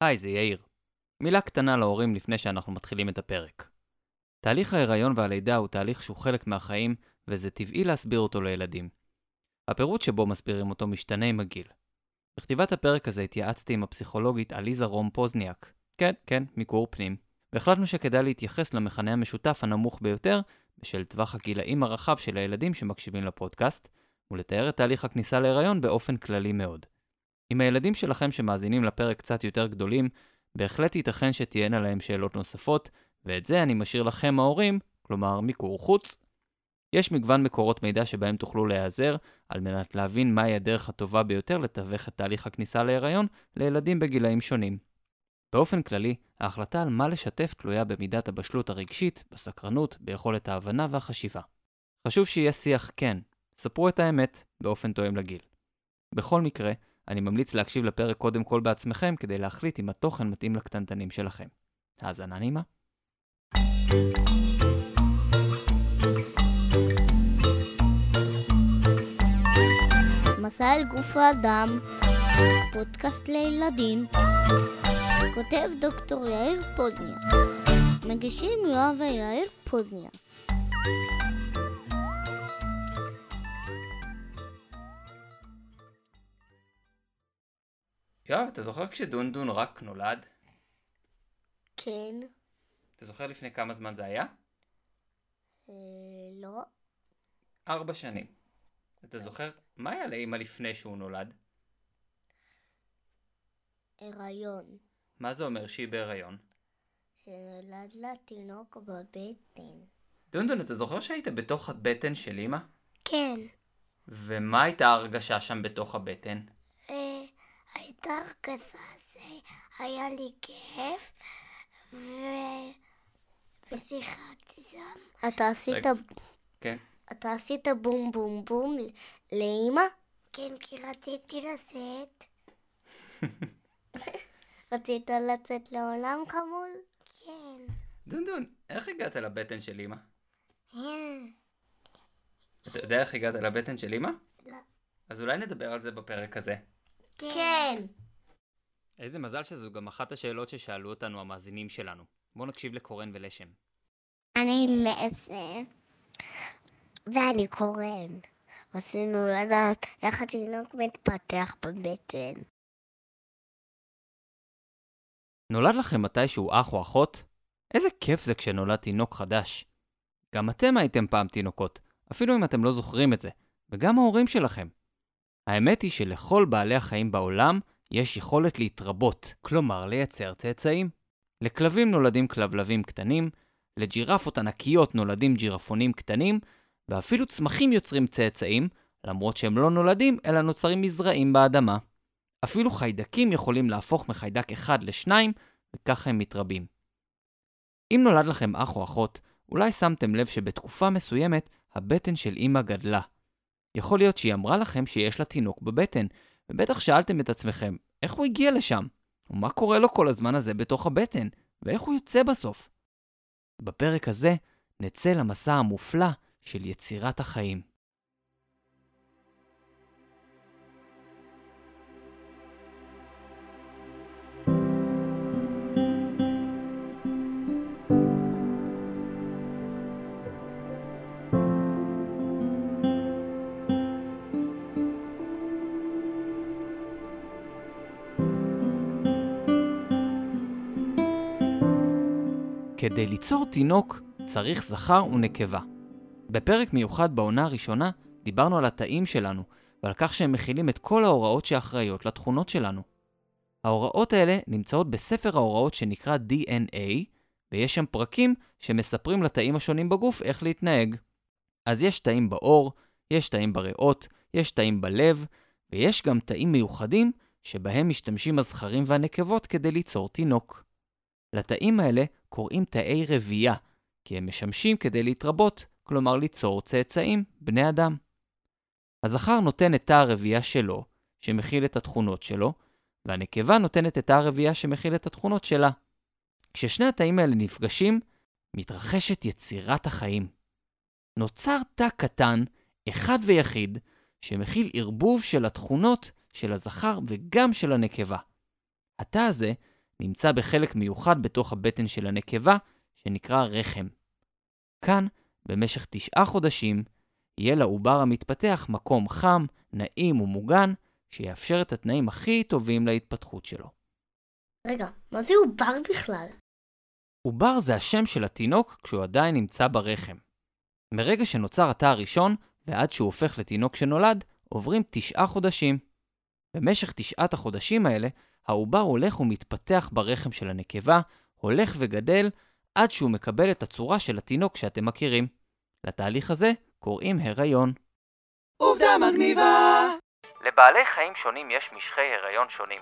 היי, זה יאיר. מילה קטנה להורים לפני שאנחנו מתחילים את הפרק. תהליך ההיריון והלידה הוא תהליך שהוא חלק מהחיים, וזה טבעי להסביר אותו לילדים. הפירוט שבו מסבירים אותו משתנה עם הגיל. בכתיבת הפרק הזה התייעצתי עם הפסיכולוגית עליזה רום פוזניאק. כן, כן, מיקור פנים. והחלטנו שכדאי להתייחס למכנה המשותף הנמוך ביותר, בשל טווח הגילאים הרחב של הילדים שמקשיבים לפודקאסט, ולתאר את תהליך הכניסה להיריון באופן כללי מאוד. אם הילדים שלכם שמאזינים לפרק קצת יותר גדולים, בהחלט ייתכן שתהיינה להם שאלות נוספות, ואת זה אני משאיר לכם ההורים, כלומר מיקור חוץ. יש מגוון מקורות מידע שבהם תוכלו להיעזר, על מנת להבין מהי הדרך הטובה ביותר לתווך את תהליך הכניסה להיריון לילדים בגילאים שונים. באופן כללי, ההחלטה על מה לשתף תלויה במידת הבשלות הרגשית, בסקרנות, ביכולת ההבנה והחשיבה. חשוב שיהיה שיח כן, ספרו את האמת, באופן תואם לגיל. בכל מקרה, אני ממליץ להקשיב לפרק קודם כל בעצמכם כדי להחליט אם התוכן מתאים לקטנטנים שלכם. האזנה נעימה. מסע אל גוף האדם, פודקאסט לילדים, כותב דוקטור יאיר פוזניה, מגישים יואב ויאיר פוזניה. יואב, אתה זוכר כשדונדון רק נולד? כן, אתה זוכר לפני כמה זמן זה היה? אה, לא, ארבע שנים. אתה זוכר מה היה לאמא לפני שהוא נולד? הריון, מה זה אומר שהיא בהיריון? שנולד לה תינוק בבטן. דונדון, אתה זוכר שהיית בתוך הבטן של אמא? כן, ומה הייתה ההרגשה שם בתוך הבטן? הייתה הרגשה שהיה לי כיף, ו... ושיחקתי שם. אתה עשית. כן. אתה עשית בום בום בום לאימא? כן, כי רציתי לצאת. רצית לצאת לעולם כמול? כן. דונדון, איך הגעת לבטן של אמא? אה, אתה יודע איך הגעת לבטן של אמא? לא. אז אולי נדבר על זה בפרק הזה. כן. איזה מזל שזו גם אחת השאלות ששאלו אותנו המאזינים שלנו. בואו נקשיב לקורן ולשם. אני לעשר, ואני קורן. רצינו לדעת איך התינוק מתפתח בבטן. נולד לכם מתישהו אח או אחות? איזה כיף זה כשנולד תינוק חדש. גם אתם הייתם פעם תינוקות, אפילו אם אתם לא זוכרים את זה, וגם ההורים שלכם. האמת היא שלכל בעלי החיים בעולם יש יכולת להתרבות, כלומר לייצר צאצאים. לכלבים נולדים כלבלבים קטנים, לג'ירפות ענקיות נולדים ג'ירפונים קטנים, ואפילו צמחים יוצרים צאצאים, למרות שהם לא נולדים אלא נוצרים מזרעים באדמה. אפילו חיידקים יכולים להפוך מחיידק אחד לשניים, וככה הם מתרבים. אם נולד לכם אח או אחות, אולי שמתם לב שבתקופה מסוימת הבטן של אמא גדלה. יכול להיות שהיא אמרה לכם שיש לה תינוק בבטן, ובטח שאלתם את עצמכם, איך הוא הגיע לשם? ומה קורה לו כל הזמן הזה בתוך הבטן? ואיך הוא יוצא בסוף? בפרק הזה נצא למסע המופלא של יצירת החיים. כדי ליצור תינוק צריך זכר ונקבה. בפרק מיוחד בעונה הראשונה דיברנו על התאים שלנו ועל כך שהם מכילים את כל ההוראות שאחראיות לתכונות שלנו. ההוראות האלה נמצאות בספר ההוראות שנקרא DNA, ויש שם פרקים שמספרים לתאים השונים בגוף איך להתנהג. אז יש תאים בעור, יש תאים בריאות, יש תאים בלב, ויש גם תאים מיוחדים שבהם משתמשים הזכרים והנקבות כדי ליצור תינוק. לתאים האלה קוראים תאי רבייה, כי הם משמשים כדי להתרבות, כלומר ליצור צאצאים, בני אדם. הזכר נותן את תא הרבייה שלו, שמכיל את התכונות שלו, והנקבה נותנת את תא הרבייה שמכיל את התכונות שלה. כששני התאים האלה נפגשים, מתרחשת יצירת החיים. נוצר תא קטן, אחד ויחיד, שמכיל ערבוב של התכונות של הזכר וגם של הנקבה. התא הזה נמצא בחלק מיוחד בתוך הבטן של הנקבה, שנקרא רחם. כאן, במשך תשעה חודשים, יהיה לעובר המתפתח מקום חם, נעים ומוגן, שיאפשר את התנאים הכי טובים להתפתחות שלו. רגע, מה זה עובר בכלל? עובר זה השם של התינוק כשהוא עדיין נמצא ברחם. מרגע שנוצר התא הראשון ועד שהוא הופך לתינוק שנולד, עוברים תשעה חודשים. במשך תשעת החודשים האלה, העובר הולך ומתפתח ברחם של הנקבה, הולך וגדל, עד שהוא מקבל את הצורה של התינוק שאתם מכירים. לתהליך הזה קוראים הריון. עובדה מגניבה! לבעלי חיים שונים יש משכי הריון שונים.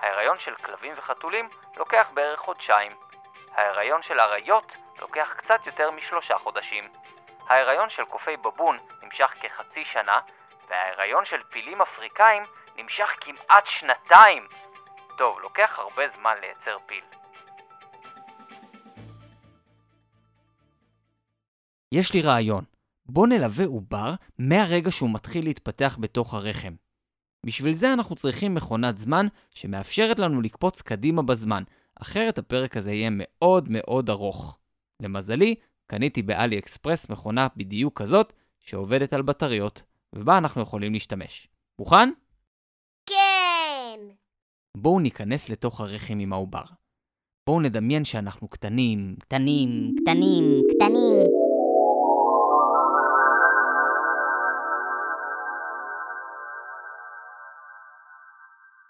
ההיריון של כלבים וחתולים לוקח בערך חודשיים. ההיריון של אריות לוקח קצת יותר משלושה חודשים. ההיריון של קופי בבון נמשך כחצי שנה, וההיריון של פילים אפריקאים נמשך כמעט שנתיים. טוב, לוקח הרבה זמן לייצר פיל. יש לי רעיון. בוא נלווה עובר מהרגע שהוא מתחיל להתפתח בתוך הרחם. בשביל זה אנחנו צריכים מכונת זמן שמאפשרת לנו לקפוץ קדימה בזמן, אחרת הפרק הזה יהיה מאוד מאוד ארוך. למזלי, קניתי באלי אקספרס מכונה בדיוק כזאת, שעובדת על בטריות, ובה אנחנו יכולים להשתמש. מוכן? בואו ניכנס לתוך הרחם עם העובר. בואו נדמיין שאנחנו קטנים, קטנים, קטנים, קטנים.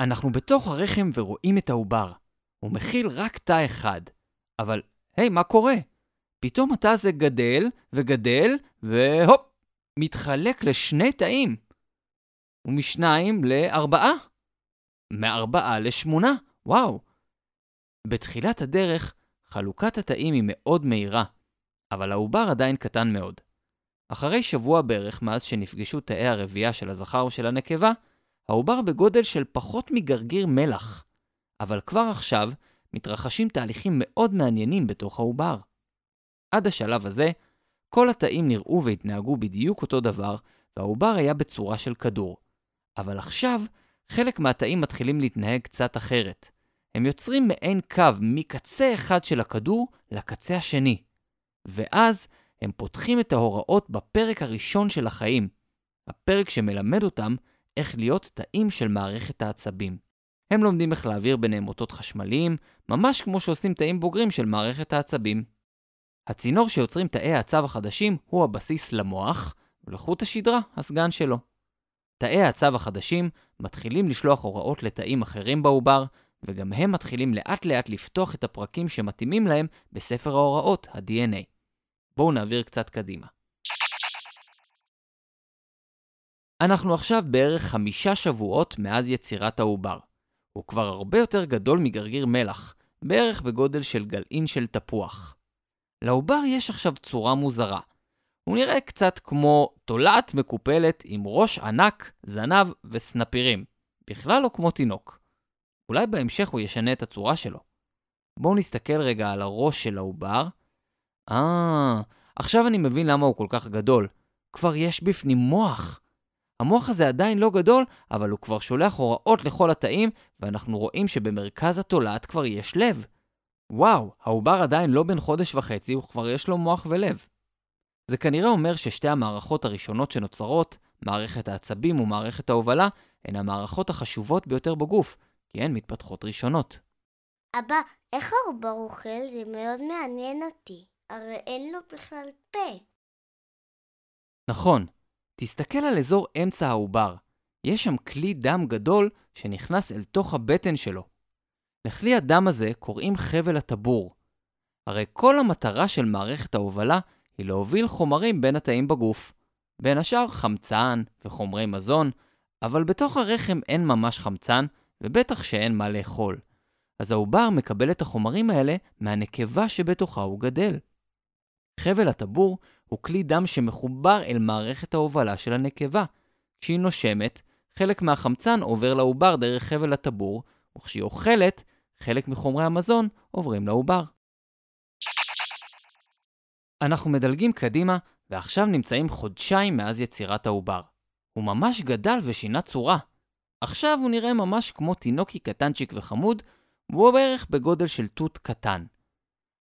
אנחנו בתוך הרחם ורואים את העובר. הוא מכיל רק תא אחד. אבל, היי, מה קורה? פתאום התא הזה גדל וגדל, והופ, מתחלק לשני תאים. ומשניים לארבעה. מארבעה לשמונה, וואו. בתחילת הדרך, חלוקת התאים היא מאוד מהירה, אבל העובר עדיין קטן מאוד. אחרי שבוע בערך מאז שנפגשו תאי הרבייה של הזכר ושל הנקבה, העובר בגודל של פחות מגרגיר מלח. אבל כבר עכשיו מתרחשים תהליכים מאוד מעניינים בתוך העובר. עד השלב הזה, כל התאים נראו והתנהגו בדיוק אותו דבר, והעובר היה בצורה של כדור. אבל עכשיו, חלק מהתאים מתחילים להתנהג קצת אחרת. הם יוצרים מעין קו מקצה אחד של הכדור לקצה השני. ואז הם פותחים את ההוראות בפרק הראשון של החיים, הפרק שמלמד אותם איך להיות תאים של מערכת העצבים. הם לומדים איך להעביר ביניהם אותות חשמליים, ממש כמו שעושים תאים בוגרים של מערכת העצבים. הצינור שיוצרים תאי העצב החדשים הוא הבסיס למוח, ולחוט השדרה, הסגן שלו. תאי העצב החדשים מתחילים לשלוח הוראות לתאים אחרים בעובר, וגם הם מתחילים לאט לאט לפתוח את הפרקים שמתאימים להם בספר ההוראות, ה-DNA. בואו נעביר קצת קדימה. אנחנו עכשיו בערך חמישה שבועות מאז יצירת העובר. הוא כבר הרבה יותר גדול מגרגיר מלח, בערך בגודל של גלעין של תפוח. לעובר יש עכשיו צורה מוזרה. הוא נראה קצת כמו תולעת מקופלת עם ראש ענק, זנב וסנפירים. בכלל לא כמו תינוק. אולי בהמשך הוא ישנה את הצורה שלו. בואו נסתכל רגע על הראש של העובר. אה, עכשיו אני מבין למה הוא כל כך גדול. כבר יש בפנים מוח. המוח הזה עדיין לא גדול, אבל הוא כבר שולח הוראות לכל התאים, ואנחנו רואים שבמרכז התולעת כבר יש לב. וואו, העובר עדיין לא בן חודש וחצי, הוא כבר יש לו מוח ולב. זה כנראה אומר ששתי המערכות הראשונות שנוצרות, מערכת העצבים ומערכת ההובלה, הן המערכות החשובות ביותר בגוף, כי הן מתפתחות ראשונות. אבא, איך העובר אוכל? זה מאוד מעניין אותי. הרי אין לו בכלל פה. נכון, תסתכל על אזור אמצע העובר. יש שם כלי דם גדול שנכנס אל תוך הבטן שלו. לכלי הדם הזה קוראים חבל הטבור. הרי כל המטרה של מערכת ההובלה היא להוביל חומרים בין התאים בגוף. בין השאר חמצן וחומרי מזון, אבל בתוך הרחם אין ממש חמצן, ובטח שאין מה לאכול. אז העובר מקבל את החומרים האלה מהנקבה שבתוכה הוא גדל. חבל הטבור הוא כלי דם שמחובר אל מערכת ההובלה של הנקבה. כשהיא נושמת, חלק מהחמצן עובר לעובר דרך חבל הטבור, וכשהיא אוכלת, חלק מחומרי המזון עוברים לעובר. אנחנו מדלגים קדימה, ועכשיו נמצאים חודשיים מאז יצירת העובר. הוא ממש גדל ושינה צורה. עכשיו הוא נראה ממש כמו תינוקי קטנצ'יק וחמוד, והוא בערך בגודל של תות קטן.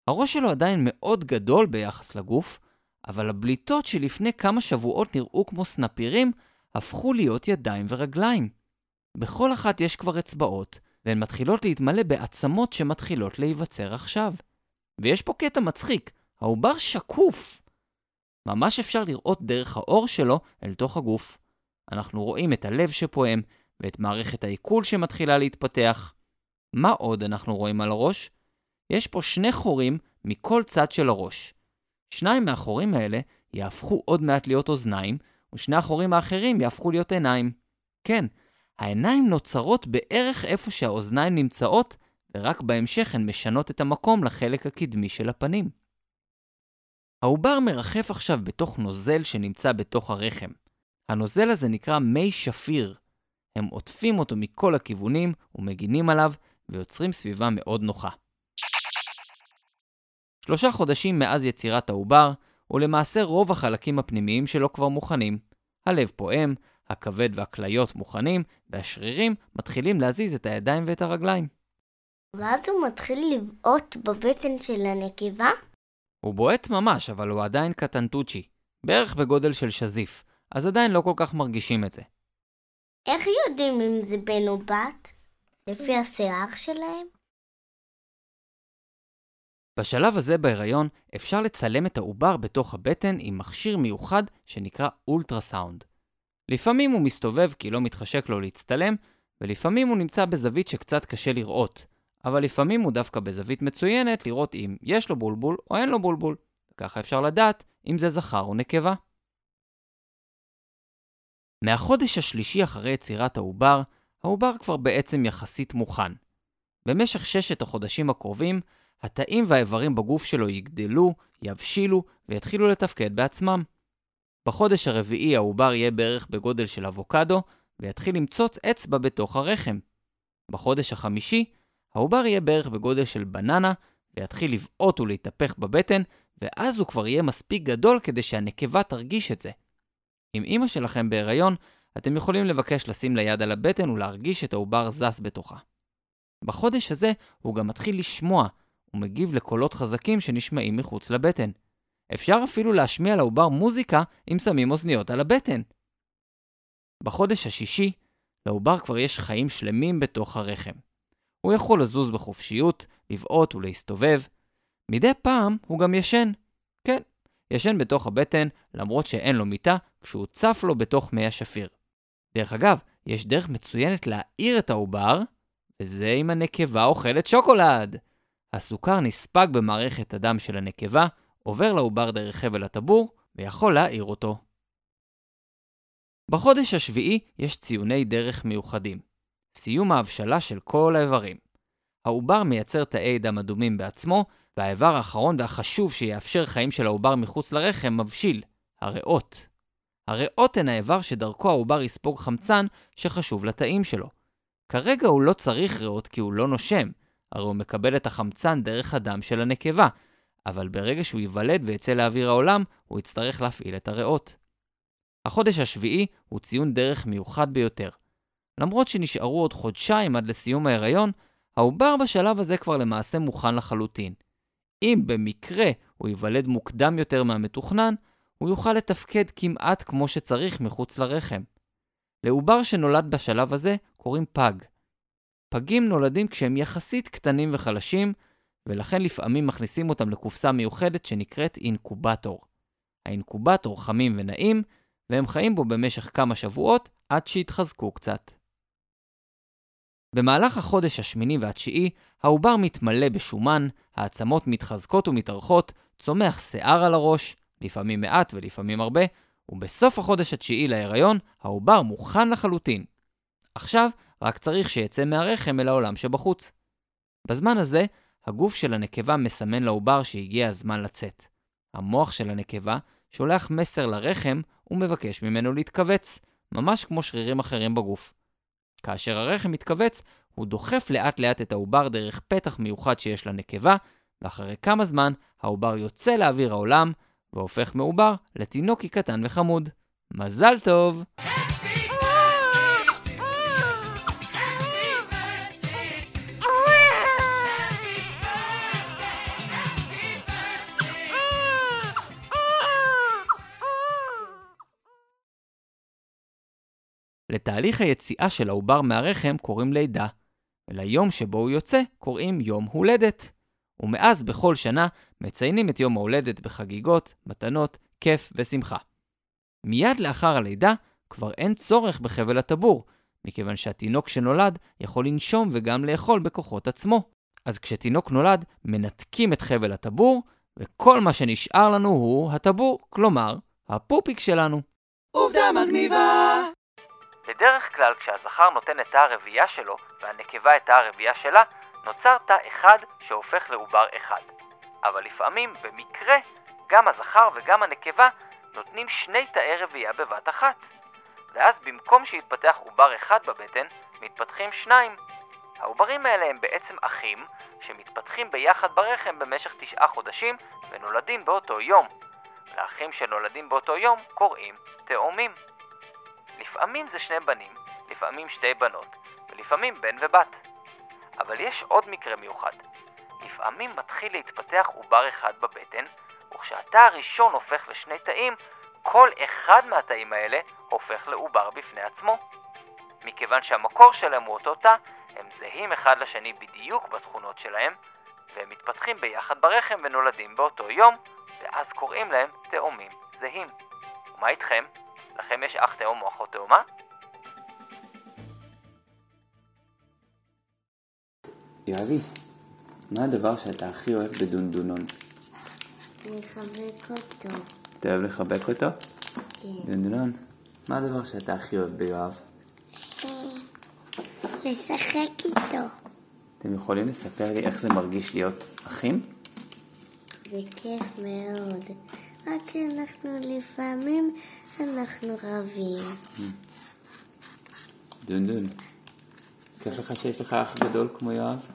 הראש שלו עדיין מאוד גדול ביחס לגוף, אבל הבליטות שלפני כמה שבועות נראו כמו סנפירים, הפכו להיות ידיים ורגליים. בכל אחת יש כבר אצבעות, והן מתחילות להתמלא בעצמות שמתחילות להיווצר עכשיו. ויש פה קטע מצחיק, העובר שקוף. ממש אפשר לראות דרך האור שלו אל תוך הגוף. אנחנו רואים את הלב שפועם, ואת מערכת העיכול שמתחילה להתפתח. מה עוד אנחנו רואים על הראש? יש פה שני חורים מכל צד של הראש. שניים מהחורים האלה יהפכו עוד מעט להיות אוזניים, ושני החורים האחרים יהפכו להיות עיניים. כן, העיניים נוצרות בערך איפה שהאוזניים נמצאות, ורק בהמשך הן משנות את המקום לחלק הקדמי של הפנים. העובר מרחף עכשיו בתוך נוזל שנמצא בתוך הרחם. הנוזל הזה נקרא מי שפיר. הם עוטפים אותו מכל הכיוונים ומגינים עליו, ויוצרים סביבה מאוד נוחה. שלושה חודשים מאז יצירת העובר, ולמעשה רוב החלקים הפנימיים שלו כבר מוכנים. הלב פועם, הכבד והכליות מוכנים, והשרירים מתחילים להזיז את הידיים ואת הרגליים. ואז הוא מתחיל לבעוט בבטן של הנקבה? הוא בועט ממש, אבל הוא עדיין קטנטוצ'י, בערך בגודל של שזיף, אז עדיין לא כל כך מרגישים את זה. איך יודעים אם זה בן או בת? לפי השיער שלהם? בשלב הזה בהיריון אפשר לצלם את העובר בתוך הבטן עם מכשיר מיוחד שנקרא אולטרסאונד. לפעמים הוא מסתובב כי לא מתחשק לו להצטלם, ולפעמים הוא נמצא בזווית שקצת קשה לראות, אבל לפעמים הוא דווקא בזווית מצוינת לראות אם יש לו בולבול או אין לו בולבול. וככה אפשר לדעת אם זה זכר או נקבה. מהחודש השלישי אחרי יצירת העובר, העובר כבר בעצם יחסית מוכן. במשך ששת החודשים הקרובים, התאים והאיברים בגוף שלו יגדלו, יבשילו ויתחילו לתפקד בעצמם. בחודש הרביעי העובר יהיה בערך בגודל של אבוקדו, ויתחיל למצוץ אצבע בתוך הרחם. בחודש החמישי, העובר יהיה בערך בגודל של בננה, ויתחיל לבעוט ולהתהפך בבטן, ואז הוא כבר יהיה מספיק גדול כדי שהנקבה תרגיש את זה. אם אימא שלכם בהיריון, אתם יכולים לבקש לשים לה יד על הבטן ולהרגיש את העובר זס בתוכה. בחודש הזה הוא גם מתחיל לשמוע, ומגיב לקולות חזקים שנשמעים מחוץ לבטן. אפשר אפילו להשמיע לעובר מוזיקה אם שמים אוזניות על הבטן. בחודש השישי, לעובר כבר יש חיים שלמים בתוך הרחם. הוא יכול לזוז בחופשיות, לבעוט ולהסתובב. מדי פעם הוא גם ישן. כן, ישן בתוך הבטן, למרות שאין לו מיטה, כשהוא צף לו בתוך מי השפיר. דרך אגב, יש דרך מצוינת להעיר את העובר, וזה אם הנקבה אוכלת שוקולד. הסוכר נספג במערכת הדם של הנקבה, עובר לעובר דרך חבל הטבור, ויכול להעיר אותו. בחודש השביעי יש ציוני דרך מיוחדים. סיום ההבשלה של כל האיברים. העובר מייצר תאי דם אדומים בעצמו, והאיבר האחרון והחשוב שיאפשר חיים של העובר מחוץ לרחם מבשיל, הריאות. הריאות הן האיבר שדרכו העובר יספוג חמצן שחשוב לתאים שלו. כרגע הוא לא צריך ריאות כי הוא לא נושם, הרי הוא מקבל את החמצן דרך הדם של הנקבה, אבל ברגע שהוא ייוולד ויצא לאוויר העולם, הוא יצטרך להפעיל את הריאות. החודש השביעי הוא ציון דרך מיוחד ביותר. למרות שנשארו עוד חודשיים עד לסיום ההיריון, העובר בשלב הזה כבר למעשה מוכן לחלוטין. אם במקרה הוא ייוולד מוקדם יותר מהמתוכנן, הוא יוכל לתפקד כמעט כמו שצריך מחוץ לרחם. לעובר שנולד בשלב הזה קוראים פג. פגים נולדים כשהם יחסית קטנים וחלשים, ולכן לפעמים מכניסים אותם לקופסה מיוחדת שנקראת אינקובטור. האינקובטור חמים ונעים, והם חיים בו במשך כמה שבועות עד שיתחזקו קצת. במהלך החודש השמיני והתשיעי, העובר מתמלא בשומן, העצמות מתחזקות ומתארכות, צומח שיער על הראש, לפעמים מעט ולפעמים הרבה, ובסוף החודש התשיעי להיריון, העובר מוכן לחלוטין. עכשיו, רק צריך שיצא מהרחם אל העולם שבחוץ. בזמן הזה, הגוף של הנקבה מסמן לעובר שהגיע הזמן לצאת. המוח של הנקבה שולח מסר לרחם ומבקש ממנו להתכווץ, ממש כמו שרירים אחרים בגוף. כאשר הרחם מתכווץ, הוא דוחף לאט לאט את העובר דרך פתח מיוחד שיש לנקבה, ואחרי כמה זמן העובר יוצא לאוויר העולם, והופך מעובר לתינוקי קטן וחמוד. מזל טוב! לתהליך היציאה של העובר מהרחם קוראים לידה, וליום שבו הוא יוצא קוראים יום הולדת. ומאז בכל שנה מציינים את יום ההולדת בחגיגות, מתנות, כיף ושמחה. מיד לאחר הלידה כבר אין צורך בחבל הטבור, מכיוון שהתינוק שנולד יכול לנשום וגם לאכול בכוחות עצמו. אז כשתינוק נולד, מנתקים את חבל הטבור, וכל מה שנשאר לנו הוא הטבור, כלומר, הפופיק שלנו. עובדה מגניבה! בדרך כלל כשהזכר נותן את תא הרבייה שלו והנקבה את תא הרבייה שלה, נוצר תא אחד שהופך לעובר אחד. אבל לפעמים, במקרה, גם הזכר וגם הנקבה נותנים שני תאי רבייה בבת אחת. ואז במקום שיתפתח עובר אחד בבטן, מתפתחים שניים. העוברים האלה הם בעצם אחים, שמתפתחים ביחד ברחם במשך תשעה חודשים ונולדים באותו יום. לאחים שנולדים באותו יום קוראים תאומים. לפעמים זה שני בנים, לפעמים שתי בנות, ולפעמים בן ובת. אבל יש עוד מקרה מיוחד. לפעמים מתחיל להתפתח עובר אחד בבטן, וכשהתא הראשון הופך לשני תאים, כל אחד מהתאים האלה הופך לעובר בפני עצמו. מכיוון שהמקור שלהם הוא אותו תא, הם זהים אחד לשני בדיוק בתכונות שלהם, והם מתפתחים ביחד ברחם ונולדים באותו יום, ואז קוראים להם תאומים זהים. ומה איתכם? לכם יש אח תאום או אחות תאומה? יואבי, מה הדבר שאתה הכי אוהב בדונדונון? לחבק אותו. אתה אוהב לחבק אותו? כן. דונדונון, מה הדבר שאתה הכי אוהב ביואב? לשחק איתו. אתם יכולים לספר לי איך זה מרגיש להיות אחים? זה כיף מאוד. רק אנחנו לפעמים אנחנו רבים. דונדון, כיף לך שיש לך אח גדול כמו יואב?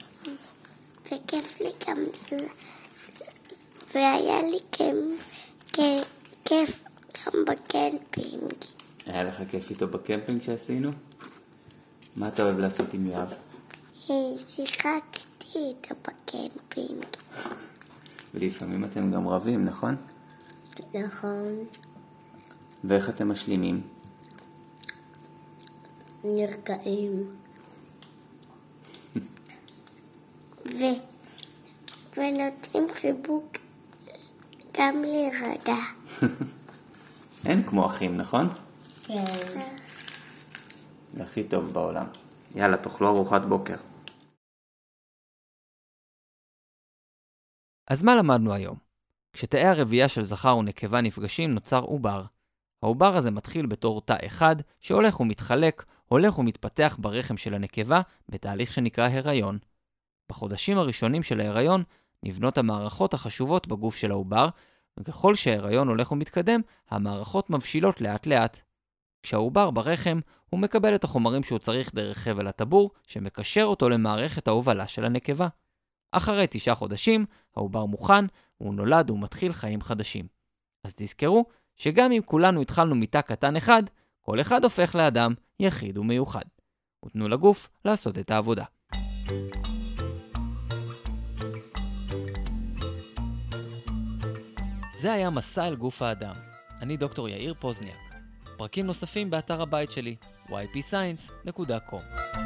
וכיף לי גם... והיה לי כיף גם בקמפינג. היה לך כיף איתו בקמפינג שעשינו? מה אתה אוהב לעשות עם יואב? אה, שיחקתי איתו בקמפינג. ולפעמים אתם גם רבים, נכון? נכון. ואיך אתם משלימים? נרגעים. ו... ונותנים חיבוק גם להירגע. אין כמו אחים, נכון? כן. זה הכי טוב בעולם. יאללה, תאכלו ארוחת בוקר. אז מה למדנו היום? כשתאי הרבייה של זכר ונקבה נפגשים נוצר עובר. העובר הזה מתחיל בתור תא אחד, שהולך ומתחלק, הולך ומתפתח ברחם של הנקבה, בתהליך שנקרא הריון. בחודשים הראשונים של ההיריון נבנות המערכות החשובות בגוף של העובר, וככל שההיריון הולך ומתקדם, המערכות מבשילות לאט לאט. כשהעובר ברחם, הוא מקבל את החומרים שהוא צריך דרך חבל הטבור, שמקשר אותו למערכת ההובלה של הנקבה. אחרי תשעה חודשים, העובר מוכן, הוא נולד ומתחיל חיים חדשים. אז תזכרו שגם אם כולנו התחלנו מתא קטן אחד, כל אחד הופך לאדם יחיד ומיוחד. ותנו לגוף לעשות את העבודה. זה היה מסע אל גוף האדם. אני דוקטור יאיר פוזניאק. פרקים נוספים באתר הבית שלי, ypscience.com.